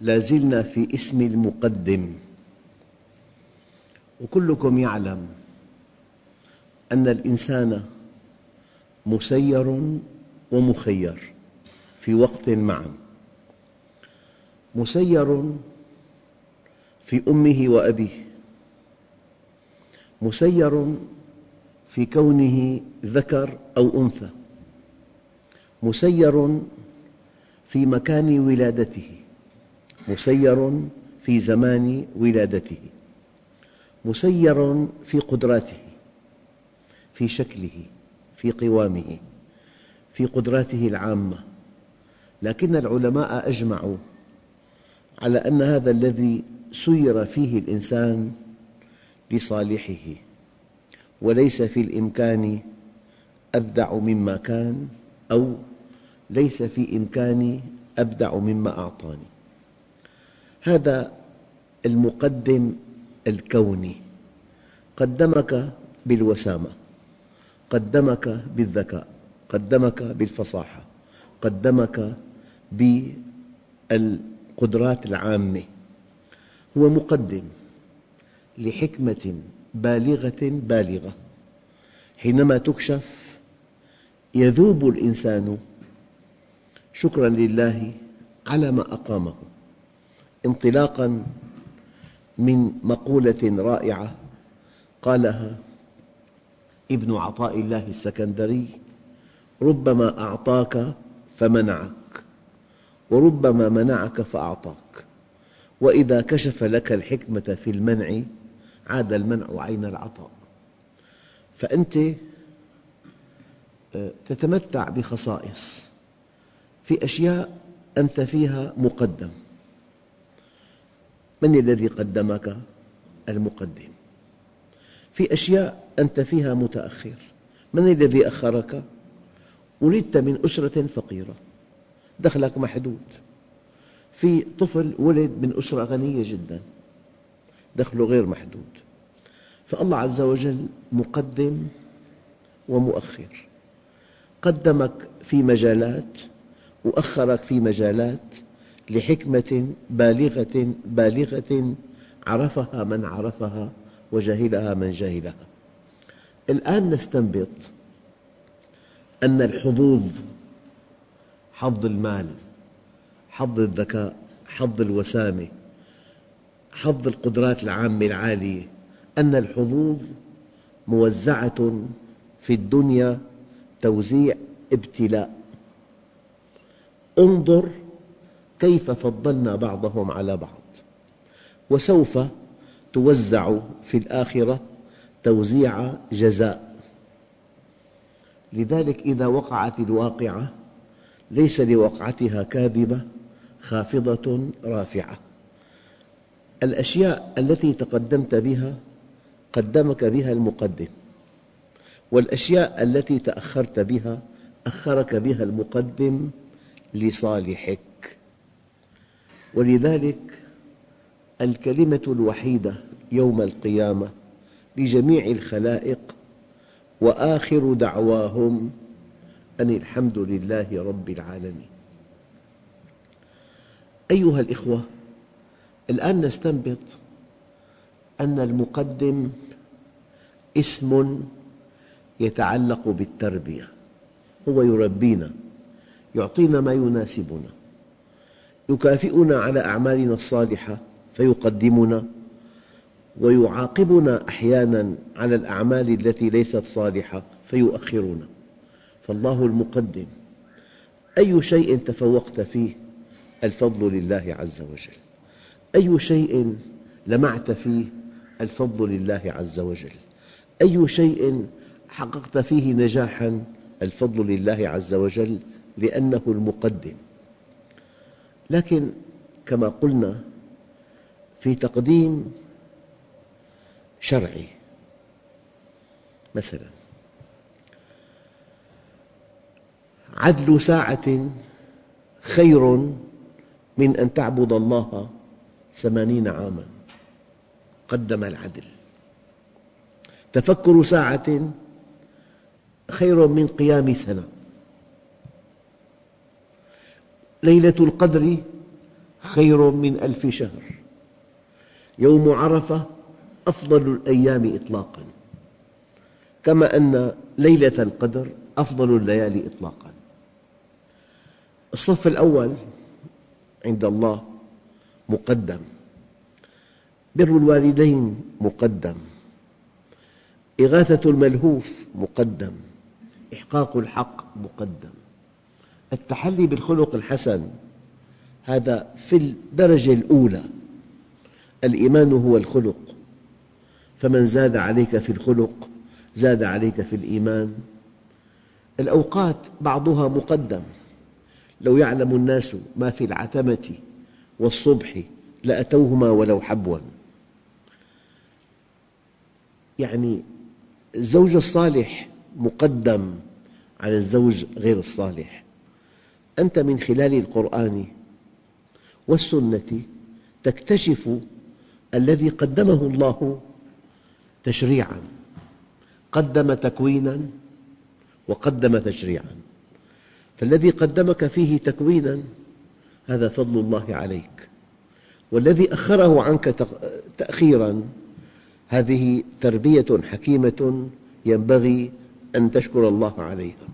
لا زلنا في اسم المقدم. وكلكم يعلم أن الإنسان مسير ومخير في وقت معا مسير في أمه وأبيه. مسير في كونه ذكر أو أنثى. مسير في مكان ولادته. مسير في زمان ولادته مسير في قدراته في شكله في قوامه في قدراته العامة. لكن العلماء أجمعوا على أن هذا الذي سير فيه الإنسان لصالحه وليس في الإمكان أبدع مما كان أو ليس في إمكاني أبدع مما أعطاني. هذا المقدم الكوني. قدمك بالوسامة قدمك بالذكاء قدمك بالفصاحة قدمك بالقدرات العامة. هو مقدم لحكمة بالغة بالغة. حينما تكشف يذوب الإنسان شكراً لله على ما أقامه. انطلاقاً من مقولة رائعة قالها ابن عطاء الله السكندري ربما أعطاك فمنعك وربما منعك فأعطاك وإذا كشف لك الحكمة في المنع عاد المنع عين العطاء. فأنت تتمتع بخصائص في أشياء أنت فيها مقدم. من الذي قدمك؟ المقدم؟ في أشياء أنت فيها متأخر. من الذي أخرك؟ ولدت من أسرة فقيرة. دخلك محدود. في طفل ولد من أسرة غنية جدا. دخله غير محدود. فالله عز وجل مقدم ومؤخر. قدمك في مجالات وأخرك في مجالات لحكمة بالغة بالغة عرفها من عرفها وجهلها من جهلها. الآن نستنبط أن الحظوظ حظ المال حظ الذكاء حظ الوسامة حظ القدرات العامة العالية أن الحظوظ موزعة في الدنيا توزيع ابتلاء. انظر كيف فضلنا بعضهم على بعض؟ وسوف توزع في الآخرة توزيع جزاء. لذلك إذا وقعت الواقعة ليس لوقعتها كاذبة خافضة رافعة. الأشياء التي تقدمت بها قدمك بها المقدم والأشياء التي تأخرت بها أخرك بها المقدم لصالحك. ولذلك الكلمة الوحيدة يوم القيامة لجميع الخلائق وآخر دعواهم أن الحمد لله رب العالمين. أيها الأخوة الآن نستنبط أن المقدم اسم يتعلق بالتربية هو يربينا يعطينا ما يناسبنا. يكافئنا على أعمالنا الصالحة فيقدمنا ويعاقبنا أحياناً على الأعمال التي ليست صالحة فيؤخرنا. فالله المقدم أي شيء تفوقت فيه الفضل لله عز وجل. أي شيء لمعت فيه الفضل لله عز وجل. أي شيء حققت فيه نجاحاً الفضل لله عز وجل لأنه المقدم. لكن كما قلنا في تقديم شرعي مثلا عدل ساعة خير من أن تعبد الله ثمانين عاماً قدم العدل. تفكر ساعة خير من قيام سنة. ليلة القدر خير من ألف شهر. يوم عرفة أفضل الأيام إطلاقاً. كما أن ليلة القدر أفضل الليالي إطلاقاً. الصف الأول عند الله مقدم. بر الوالدين مقدم. إغاثة الملهوف مقدم. إحقاق الحق مقدم. التحلي بالخلق الحسن هذا في الدرجة الأولى. الإيمان هو الخلق. فمن زاد عليك في الخلق زاد عليك في الإيمان. الأوقات بعضها مقدم. لو يعلم الناس ما في العتمة والصبح لأتوهما ولو حبوا. يعني الزوج الصالح مقدم على الزوج غير الصالح. أنت من خلال القرآن والسنة تكتشف الذي قدمه الله تشريعاً. قدم تكويناً وقدم تشريعاً. فالذي قدمك فيه تكويناً هذا فضل الله عليك. والذي أخره عنك تأخيراً هذه تربية حكيمة ينبغي أن تشكر الله عليها.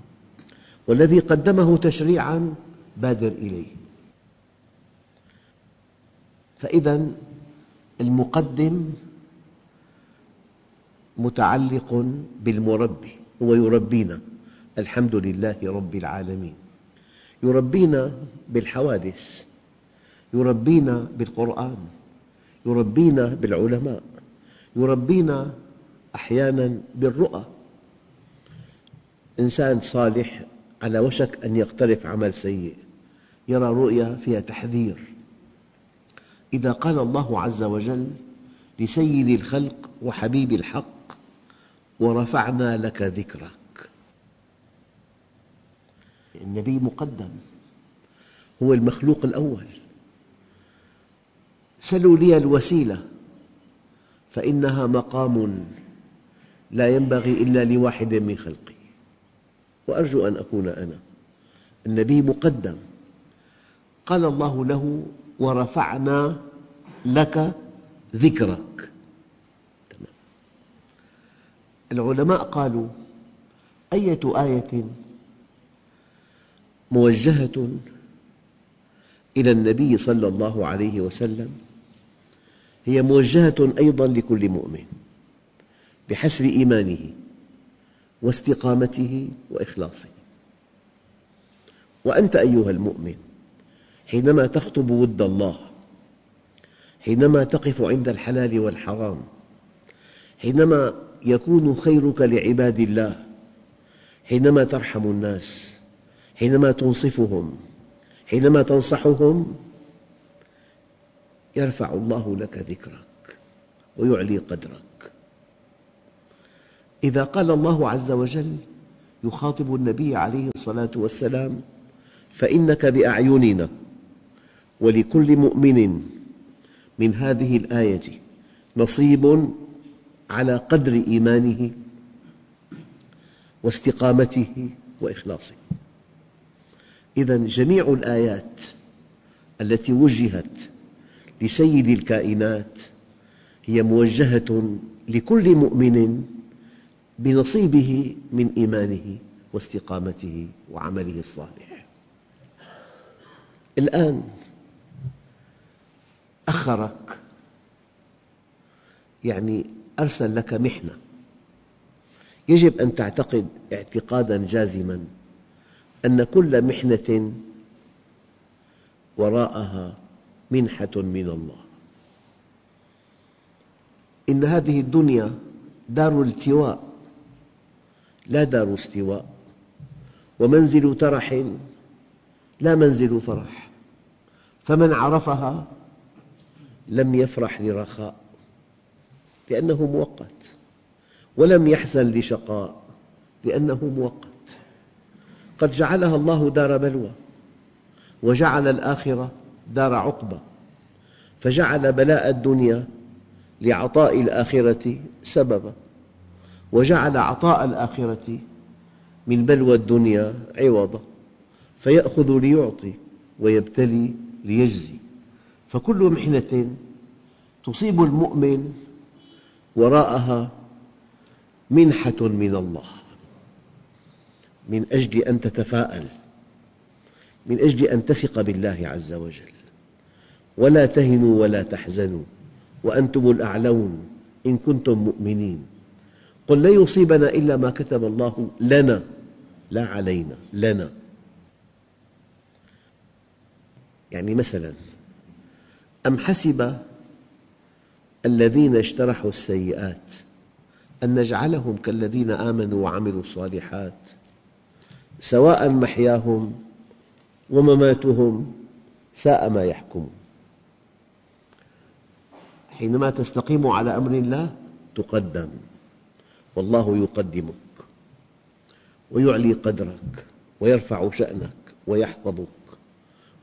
والذي قدمه تشريعاً بادر إليه. فإذا المقدم متعلق بالمربي هو يربينا الحمد لله رب العالمين. يربينا بالحوادث يربينا بالقرآن يربينا بالعلماء يربينا أحياناً بالرؤى. إنسان صالح على وشك أن يقترف عمل سيء. يرى رؤيا فيها تحذير. إذا قال الله عز وجل لسيد الخلق وحبيب الحق ورفعنا لك ذكرك. النبي مقدم هو المخلوق الأول. سلوا لي الوسيلة فإنها مقام لا ينبغي إلا لواحد من خلقي. وأرجو أن أكون أنا. النبي مقدم. قال الله له ورفعنا لك ذكرك. العلماء قالوا أية آية موجهة إلى النبي صلى الله عليه وسلم؟ هي موجهة أيضاً لكل مؤمن بحسب إيمانه. واستقامته وإخلاصه. وأنت أيها المؤمن حينما تخطب ود الله حينما تقف عند الحلال والحرام حينما يكون خيرك لعباد الله حينما ترحم الناس حينما تنصفهم حينما تنصحهم يرفع الله لك ذكرك ويعلي قدرك. إذا قال الله عز وجل يخاطب النبي عليه الصلاة والسلام فإنك بأعيننا ولكل مؤمن من هذه الآية نصيب على قدر إيمانه واستقامته وإخلاصه. إذا جميع الآيات التي وجهت لسيد الكائنات هي موجهة لكل مؤمن بنصيبه من إيمانه واستقامته وعمله الصالح. الآن أخرك يعني أرسل لك محنة. يجب أن تعتقد اعتقاداً جازماً أن كل محنة وراءها منحة من الله. إن هذه الدنيا دار التواء. لا دار استواء. ومنزل ترح لا منزل فرح. فمن عرفها لم يفرح لرخاء لأنه مؤقت. ولم يحزن لشقاء لأنه مؤقت. قد جعلها الله دار بلوى وجعل الآخرة دار عقبة فجعل بلاء الدنيا لعطاء الآخرة سببا. وجعل عطاء الآخرة من بلوى الدنيا عوضا فيأخذ ليعطي ويبتلي ليجزي. فكل محنة تصيب المؤمن وراءها منحة من الله من أجل أن تتفاءل من أجل أن تثق بالله عز وجل. ولا تهنوا ولا تحزنوا وأنتم الأعلون إن كنتم مؤمنين. قل لن يصيبنا إلا ما كتب الله لنا لا علينا لنا. يعني مثلا أم حسب الذين اجترحوا السيئات أن نجعلهم كالذين آمنوا وعملوا الصالحات سواء محياهم ومماتهم ساء ما يحكمون حينما تستقيم على أمر الله تقدم. والله يقدمك ويعلي قدرك ويرفع شأنك ويحفظك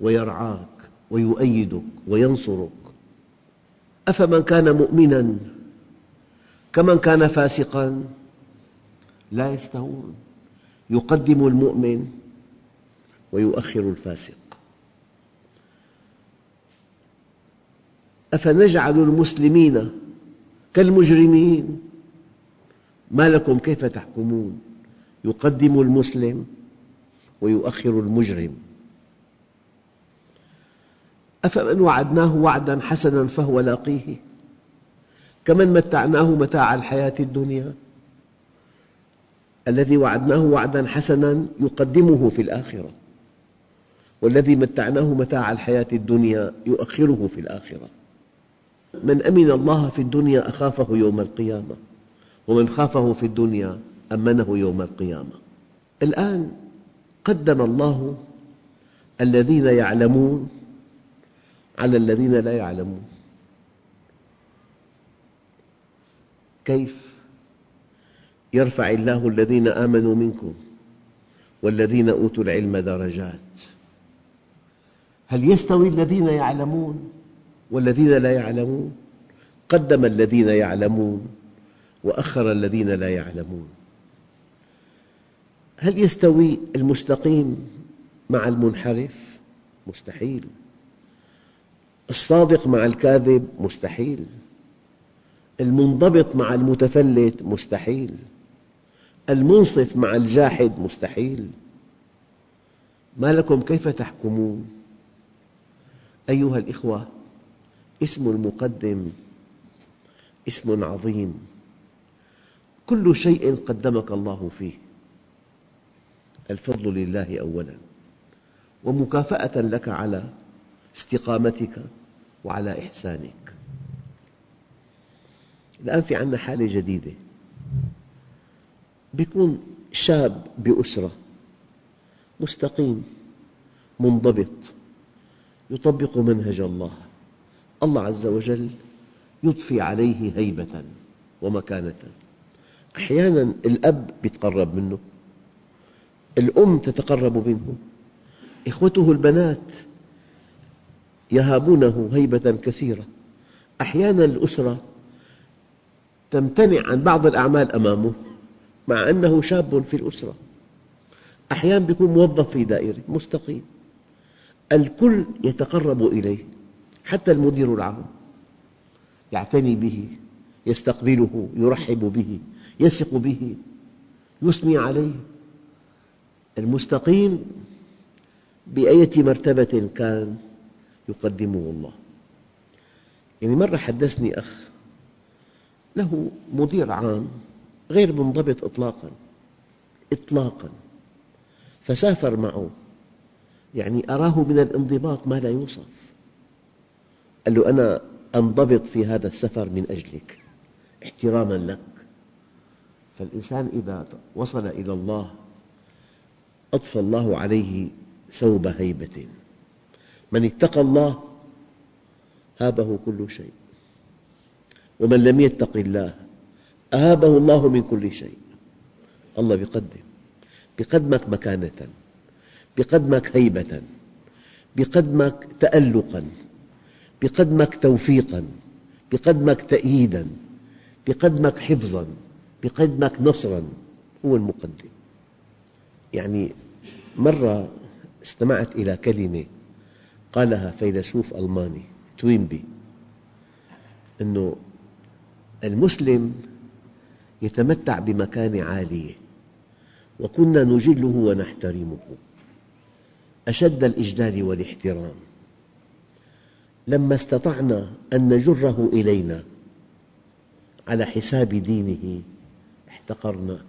ويرعاك ويؤيدك وينصرك. أفمن كان مؤمناً كمن كان فاسقاً لا يستوون. يقدم المؤمن ويؤخر الفاسق. أفنجعل المسلمين كالمجرمين ما لكم كيف تحكمون؟ يقدم المسلم ويؤخر المجرم. أفمن وعدناه وعداً حسناً فهو لاقيه؟ كمن متعناه متاع الحياة الدنيا؟ الذي وعدناه وعداً حسناً يقدمه في الآخرة والذي متعناه متاع الحياة الدنيا يؤخره في الآخرة. من أمن الله في الدنيا أخافه يوم القيامة. ومن خافه في الدنيا أمنه يوم القيامة الآن قدم الله الذين يعلمون على الذين لا يعلمون كيف؟ يرفع الله الذين آمنوا منكم والذين أوتوا العلم درجات هل يستوي الذين يعلمون والذين لا يعلمون؟ قدم الذين يعلمون وأخر الذين لا يعلمون. هل يستوي المستقيم مع المنحرف؟ مستحيل. الصادق مع الكاذب؟ مستحيل. المنضبط مع المتفلت؟ مستحيل. المنصف مع الجاحد؟ مستحيل. ما لكم كيف تحكمون؟ أيها الأخوة اسم المقدم اسم عظيم. كل شيء قدمك الله فيه. الفضل لله أولاً. ومكافأة لك على استقامتك وعلى إحسانك. الآن في عندنا حالة جديدة. يكون شاب بأسرة مستقيم منضبط يطبق منهج الله. الله عز وجل يضفي عليه هيبة ومكانة. أحياناً الأب يتقرب منه الأم تتقرب منه إخوته البنات يهابونه هيبة كثيرة. أحياناً الأسرة تمتنع عن بعض الأعمال أمامه مع أنه شاب في الأسرة. أحياناً يكون موظف في دائرة مستقيم. الكل يتقرب إليه حتى المدير العام يعتني به يستقبله يرحب به. يثق به يثني عليه. المستقيم بأية مرتبة كان يقدمه الله. يعني مرة حدثني أخ له مدير عام غير منضبط إطلاقاً إطلاقاً فسافر معه. يعني أراه من الانضباط ما لا يوصف. قال له أنا أنضبط في هذا السفر من أجلك احتراماً لك. فالإنسان إذا وصل إلى الله أضفى الله عليه ثوب هيبة. من اتقى الله هابه كل شيء ومن لم يتق الله أهابه الله من كل شيء. الله يقدم بقدمك مكانة بقدمك هيبة بقدمك تألقاً بقدمك توفيقاً بقدمك تأييداً بقدمك حفظاً. بقدمك نصراً هو المقدم. يعني مرة استمعت إلى كلمة قالها فيلسوف ألماني توينبي أنه المسلم يتمتع بمكانة عالية وكنا نجله ونحترمه. أشد الإجلال والاحترام. لما استطعنا أن نجره إلينا على حساب دينه احتقرناه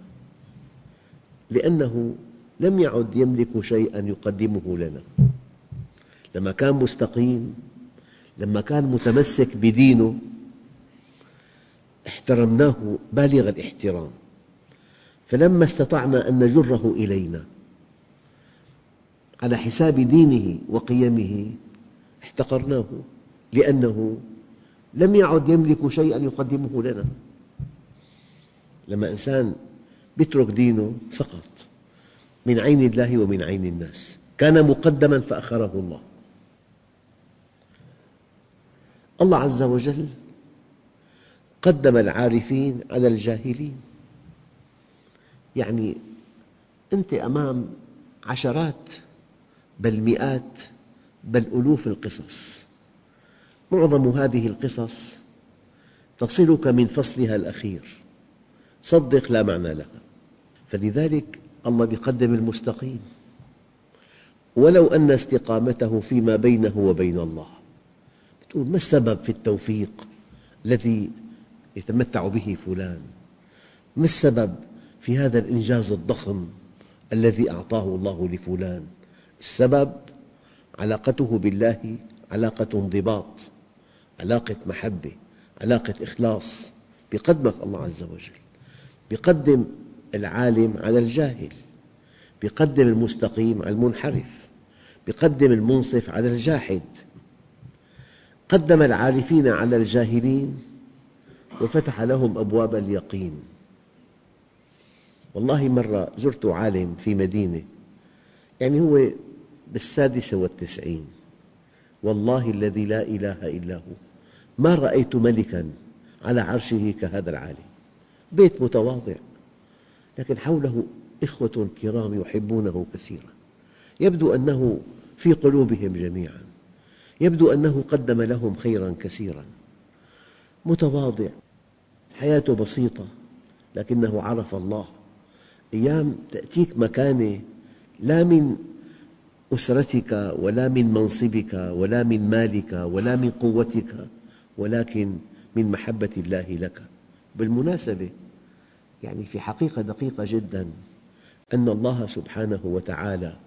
لأنه لم يعد يملك شيئاً يقدمه لنا. لما كان مستقيم لما كان متمسك بدينه احترمناه بالغ الاحترام. فلما استطعنا أن نجره إلينا على حساب دينه وقيمه احتقرناه لأنه لم يعد يملك شيئاً يقدمه لنا. لما إنسان يترك دينه سقط من عين الله ومن عين الناس. كان مقدماً فأخره الله. الله عز وجل قدم العارفين على الجاهلين. يعني أنت أمام عشرات بل مئات بل ألوف القصص. معظم هذه القصص تصلك من فصلها الأخير. صدق لا معنى لها فلذلك الله يقدم المستقيم. ولو أن استقامته فيما بينه وبين الله. تقول ما السبب في التوفيق الذي يتمتع به فلان؟ ما السبب في هذا الإنجاز الضخم الذي أعطاه الله لفلان؟ السبب علاقته بالله علاقة انضباط علاقة محبة علاقة إخلاص يقدمك الله عز وجل. يقدم العالم على الجاهل يقدم المستقيم على المنحرف يقدم المنصف على الجاحد. قدم العارفين على الجاهلين وفتح لهم أبواب اليقين. والله مرة زرت عالم في مدينة يعني هو بالسادسة والتسعين. والله الذي لا إله إلا هو. ما رأيت ملكاً على عرشه كهذا العالم. بيت متواضع. لكن حوله إخوة كرام يحبونه كثيراً. يبدو أنه في قلوبهم جميعاً. يبدو أنه قدم لهم خيراً كثيراً. متواضع. حياته بسيطة لكنه عرف الله. أيام تأتيك مكانة لا من أسرتك ولا من منصبك ولا من مالك ولا من قوتك ولكن من محبة الله لك. بالمناسبة يعني في حقيقة دقيقة جداً أن الله سبحانه وتعالى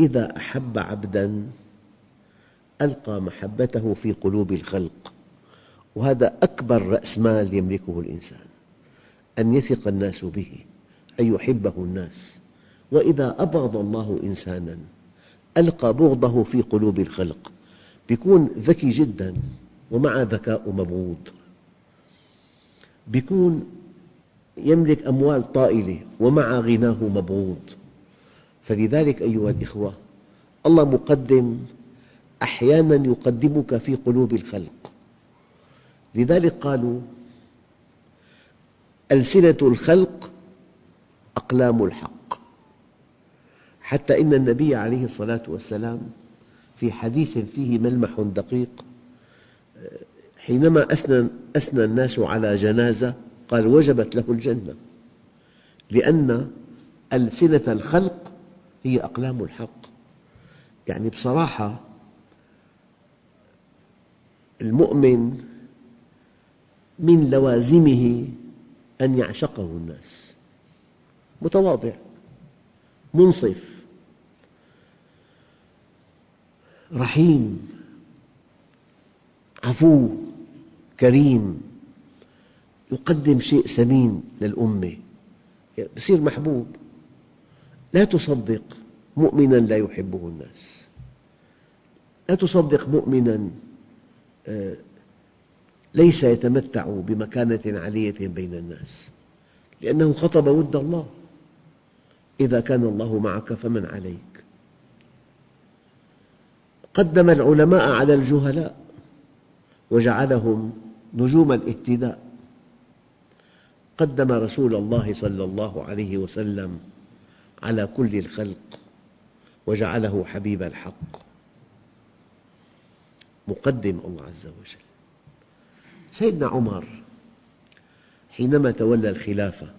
إذا أحب عبداً ألقى محبته في قلوب الخلق وهذا أكبر رأس مال يملكه الإنسان أن يثق الناس به أن يحبه الناس. وإذا أبغض الله إنساناً ألقى بغضه في قلوب الخلق. يكون ذكي جداً ومع ذكاء مبغوض. يكون يملك أموال طائلة ومع غناه مبغوض. فلذلك أيها الأخوة الله مقدم أحياناً يقدمك في قلوب الخلق. لذلك قالوا ألسنة الخلق أقلام الحق. حتى إن النبي عليه الصلاة والسلام في حديث فيه ملمح دقيق حينما أثنى, أثنى الناس على جنازة قال وجبت له الجنة لأن ألسنة الخلق هي أقلام الحق. يعني بصراحة المؤمن من لوازمه أن يعشقه الناس. متواضع منصف رحيم عفو. كريم يقدم شيء ثمين للأمة. يصير محبوب. لا تصدق مؤمنا لا يحبه الناس. لا تصدق مؤمنا آه، ليس يتمتع بمكانة عالية بين الناس. لأنه خطب ود الله. إذا كان الله معك فمن عليك. قدم العلماء على الجهلاء وجعلهم نجوم الاهتداء قدم رسول الله صلى الله عليه وسلم على كل الخلق وجعله حبيب الحق. مقدم الله عز وجل. سيدنا عمر حينما تولى الخلافة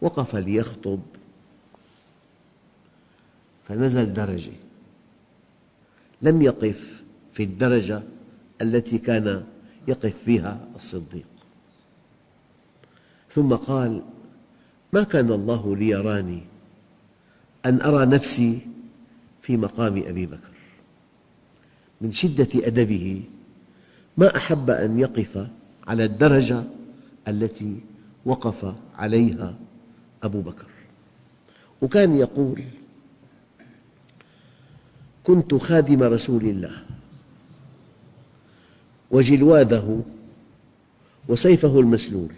وقف ليخطب فنزل درجة. لم يقف في الدرجة التي كان يقف فيها الصديق. ثم قال ما كان الله ليراني أن أرى نفسي في مقام أبي بكر. من شدة أدبه ما أحب أن يقف على الدرجة التي وقف عليها أبو بكر. وكان يقول كنت خادم رسول الله وجلواذه وسيفه المسلول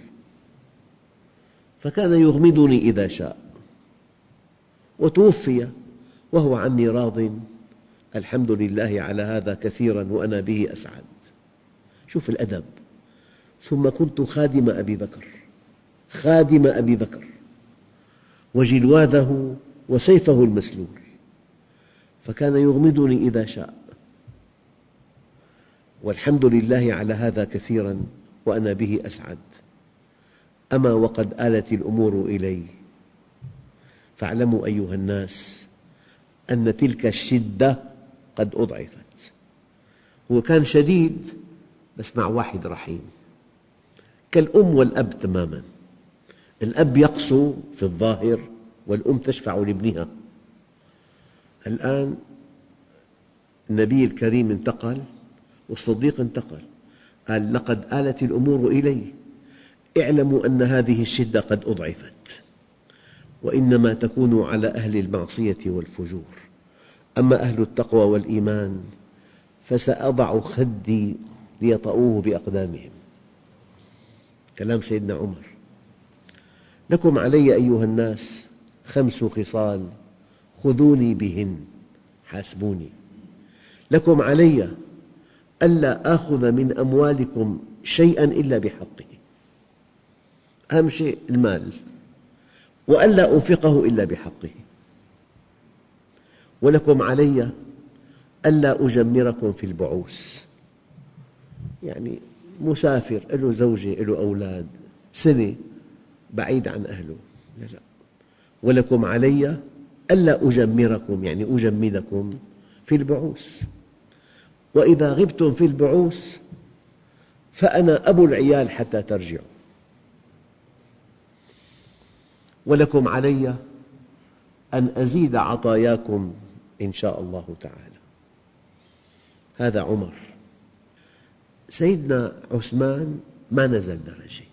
فكان يغمضني إذا شاء وتوفي وهو عني راض الحمد لله على هذا كثيرا وأنا به أسعد. شوف الأدب ثم كنت خادم أبي بكر خادم أبي بكر وجلواذه وسيفه المسلول فكان يغمضني إذا شاء. والحمد لله على هذا كثيرا وأنا به أسعد. أما وقد آلت الأمور إلي. فاعلموا أيها الناس أن تلك الشدة قد أضعفت. هو كان شديد بس مع واحد رحيم. كالأم والأب تماماً. الأب يقسو في الظاهر والأم تشفع لابنها. الآن النبي الكريم انتقل. والصديق انتقل. قال لقد آلت الأمور إلي. اعلموا أن هذه الشدة قد أضعفت. وإنما تكون على أهل المعصية والفجور. أما أهل التقوى والإيمان فسأضع خدي ليطؤوه بأقدامهم. كلام سيدنا عمر. لكم علي أيها الناس خمس خصال خذوني بهن حاسبوني. لكم علي ألا آخذ من أموالكم شيئا إلا بحقه. أهم شيء المال. وألا أنفقه إلا بحقه. ولكم علي ألا أجمركم في البعوث. يعني مسافر له زوجة له أولاد سنة بعيد عن أهله. لا لا. ولكم علي ألا أجمركم يعني أجمدكم في البعوث. وإذا غبتم في البعوث فأنا أبو العيال حتى ترجعوا. ولكم علي أن أزيد عطاياكم إن شاء الله تعالى. هذا عمر. سيدنا عثمان ما نزل درجة.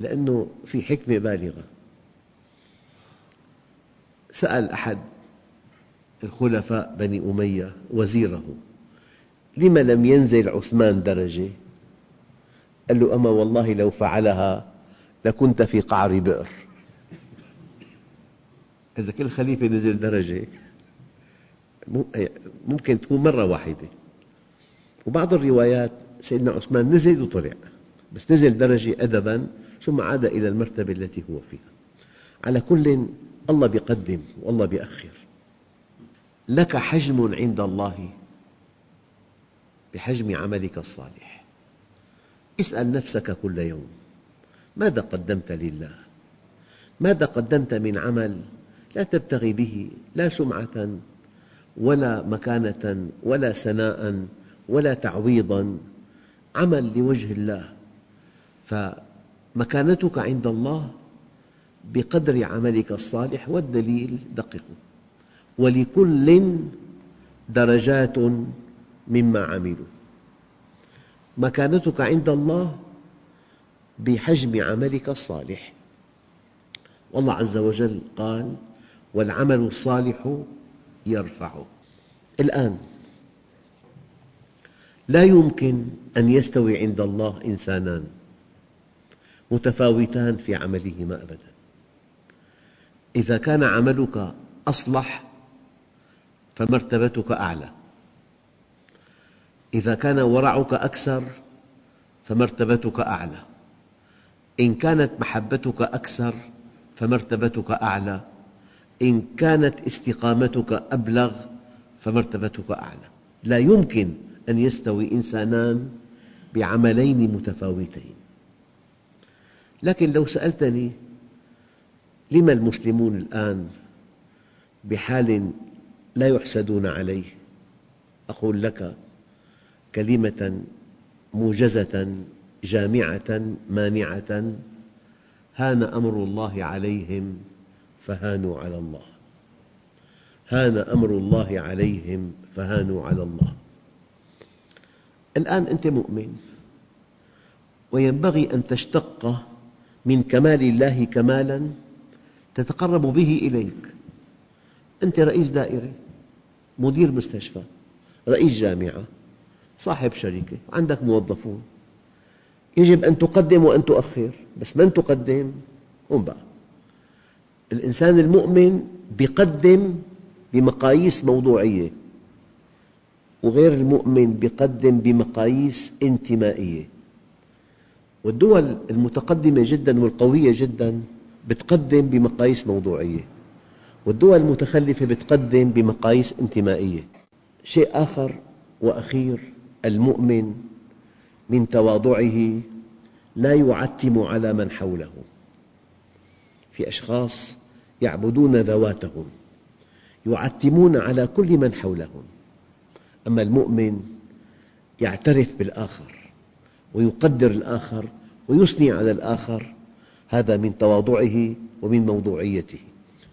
لأنه في حكمة بالغة. سأل أحد الخلفاء بني أمية وزيره. لم لم ينزل عثمان درجة؟ قال له أما والله لو فعلها لكنت في قعر بئر. إذا كل خليفة نزل درجة ممكن تكون مرة واحدة. وبعض الروايات سيدنا عثمان نزل وطلع بس نزل درجة أدباً ثم عاد إلى المرتبة التي هو فيها. على كل الله يقدم والله يؤخر لك حجم عند الله بحجم عملك الصالح. اسأل نفسك كل يوم ماذا قدمت لله؟ ماذا قدمت من عمل لا تبتغي به لا سمعة ولا مكانة ولا سناء ولا تعويضا عمل لوجه الله. فمكانتك عند الله بقدر عملك الصالح والدليل دققوا ولكل درجات مما عملوا. مكانتك عند الله بحجم عملك الصالح. والله عز وجل قال والعمل الصالح يرفعه الآن لا يمكن أن يستوي عند الله إنسانان متفاوتان في عملهما أبدا. إذا كان عملك أصلح فمرتبتك أعلى. إذا كان ورعك أكثر فمرتبتك أعلى. إن كانت محبتك أكثر فمرتبتك أعلى. إن كانت استقامتك أبلغ فمرتبتك أعلى. لا يمكن أن يستوي إنسانان بعملين متفاوتين. لكن لو سألتني لما المسلمون الآن بحال لا يحسدون عليه. أقول لك كلمة موجزة جامعة مانعة هان أمر الله عليهم فهانوا على الله. هان أمر الله عليهم فهانوا على الله. الآن أنت مؤمن وينبغي أن تشتق من كمال الله كمالا تتقرب به إليك. أنت رئيس دائرة. مدير مستشفى رئيس جامعة صاحب شركة عندك موظفون. يجب أن تقدم وأن تؤخر بس من تقدم؟ هم بقى. الإنسان المؤمن يقدم بمقاييس موضوعية وغير المؤمن يقدم بمقاييس انتمائية. والدول المتقدمة جدا والقوية جدا تقدم بمقاييس موضوعية. والدول المتخلفة تقدم بمقاييس انتمائية. شيء آخر وأخير المؤمن من تواضعه لا يعتم على من حوله. في أشخاص يعبدون ذواتهم يعتمون على كل من حولهم. أما المؤمن يعترف بالآخر ويقدر الآخر ويثني على الآخر هذا من تواضعه ومن موضوعيته.